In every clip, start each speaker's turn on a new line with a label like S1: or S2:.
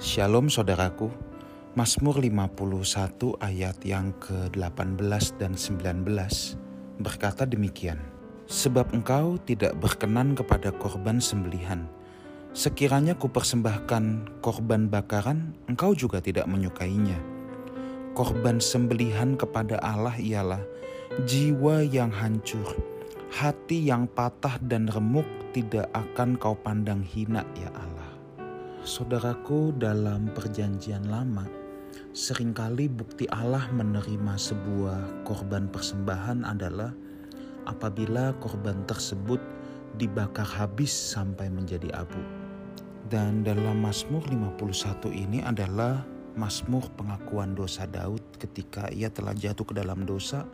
S1: Shalom saudaraku, Mazmur 51 ayat yang ke-18 dan 19 berkata demikian. Sebab engkau tidak berkenan kepada korban sembelihan. Sekiranya kupersembahkan korban bakaran, engkau juga tidak menyukainya. Korban sembelihan kepada Allah ialah jiwa yang hancur, hati yang patah dan remuk tidak akan kau pandang hina ya Allah. Saudaraku, dalam Perjanjian Lama, sering kali bukti Allah menerima sebuah korban persembahan adalah apabila korban tersebut dibakar habis sampai menjadi abu. Dan dalam Mazmur 51 ini adalah Mazmur pengakuan dosa Daud ketika ia telah jatuh ke dalam dosa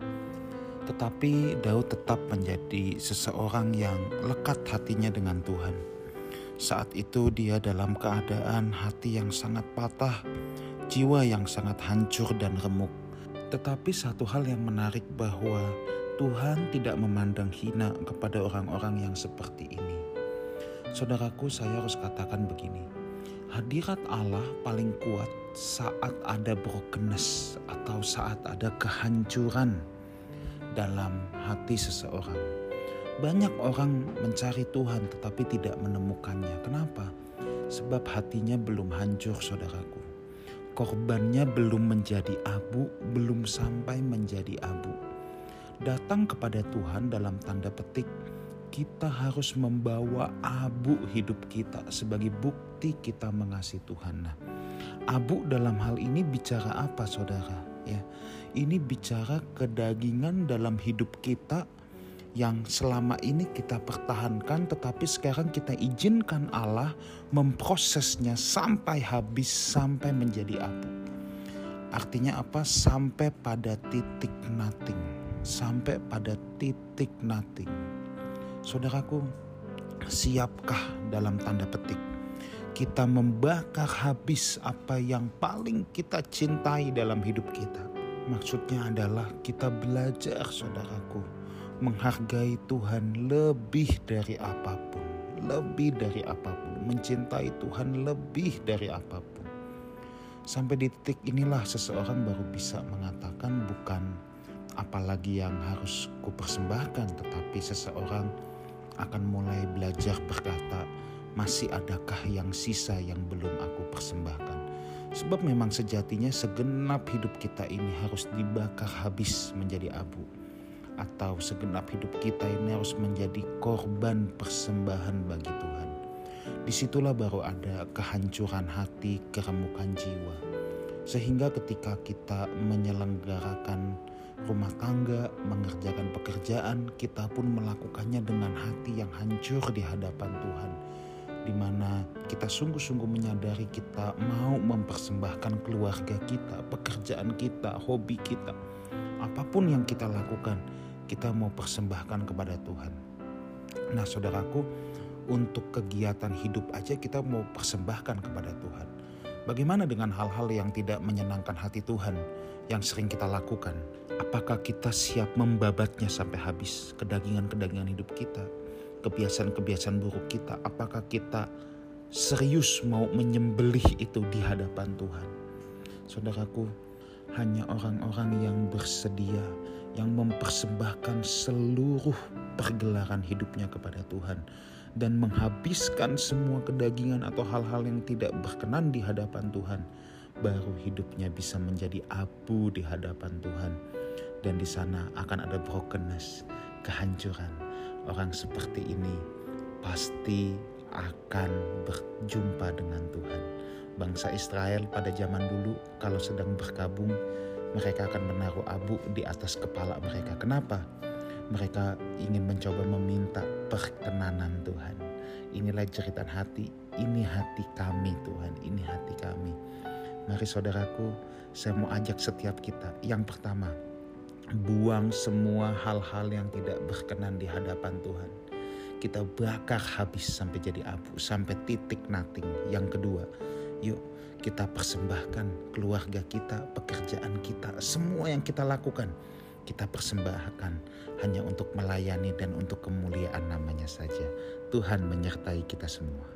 S1: tetapi Daud tetap menjadi seseorang yang lekat hatinya dengan Tuhan. Saat itu dia dalam keadaan hati yang sangat patah, jiwa yang sangat hancur dan remuk. Tetapi satu hal yang menarik bahwa Tuhan tidak memandang hina kepada orang-orang yang seperti ini. Saudaraku, saya harus katakan begini. Hadirat Allah paling kuat saat ada brokenness atau saat ada kehancuran dalam hati seseorang banyak orang mencari Tuhan tetapi tidak menemukannya. Kenapa? Sebab hatinya belum hancur, saudaraku. Korbannya belum menjadi abu, belum sampai menjadi abu. Datang kepada Tuhan dalam tanda petik, kita harus membawa abu hidup kita sebagai bukti kita mengasihi Tuhan. Nah, abu dalam hal ini bicara apa, saudara? Ya, ini bicara kedagingan dalam hidup kita yang selama ini kita pertahankan, tetapi sekarang kita izinkan Allah memprosesnya sampai habis, sampai menjadi abu. Artinya apa? Sampai pada titik nothing, sampai pada titik nothing. Saudaraku, siapkah dalam tanda petik kita membakar habis apa yang paling kita cintai dalam hidup kita? Maksudnya adalah kita belajar, saudaraku, menghargai Tuhan lebih dari apa pun, lebih dari apa pun, mencintai Tuhan lebih dari apa pun. Sampai di titik inilah seseorang baru bisa mengatakan bukan apalagi yang harus kupersembahkan, tetapi seseorang akan mulai belajar berkata, masih adakah yang sisa yang belum aku persembahkan? Sebab memang sejatinya segenap hidup kita ini harus dibakar habis menjadi abu atau segenap hidup kita ini harus menjadi korban persembahan bagi Tuhan. Di situlah baru ada kehancuran hati, keremukan jiwa. Sehingga ketika kita menyelenggarakan rumah tangga, mengerjakan pekerjaan, kita pun melakukannya dengan hati yang hancur di hadapan Tuhan. Di mana kita sungguh-sungguh menyadari kita mau mempersembahkan keluarga kita, pekerjaan kita, hobi kita, apa pun yang kita lakukan, kita mau persembahkan kepada Tuhan. Nah, saudaraku, untuk kegiatan hidup aja kita mau persembahkan kepada Tuhan. Bagaimana dengan hal-hal yang tidak menyenangkan hati Tuhan yang sering kita lakukan? Apakah kita siap membabatnya sampai habis kedagingan-kedagingan hidup kita, kebiasaan-kebiasaan buruk kita? Apakah kita serius mau menyembelih itu di hadapan Tuhan? Saudaraku, hanya orang-orang yang bersedia, yang mempersembahkan seluruh pergelaran hidupnya kepada Tuhan dan menghabiskan semua kedagingan atau hal-hal yang tidak berkenan di hadapan Tuhan, baru hidupnya bisa menjadi abu di hadapan Tuhan. Dan di sana akan ada brokenness, kehancuran. Orang seperti ini pasti akan berjumpa dengan Tuhan bangsa Israel pada zaman dulu kalau sedang berkabung mereka akan menaruh abu di atas kepala mereka. Kenapa? Mereka ingin mencoba meminta perkenanan Tuhan. Inilah jeritan hati, ini hati kami Tuhan, ini hati kami. Mari saudaraku, saya mau ajak setiap kita. Yang pertama, buang semua hal-hal yang tidak berkenan di hadapan Tuhan. Kita bakar habis sampai jadi abu, sampai titik nothing. Yang kedua, Yuk kita persembahkan keluarga kita, pekerjaan kita, semua yang kita lakukan. Kita persembahkan hanya untuk melayani dan untuk kemuliaan namanya saja. Tuhan menyertai kita semua.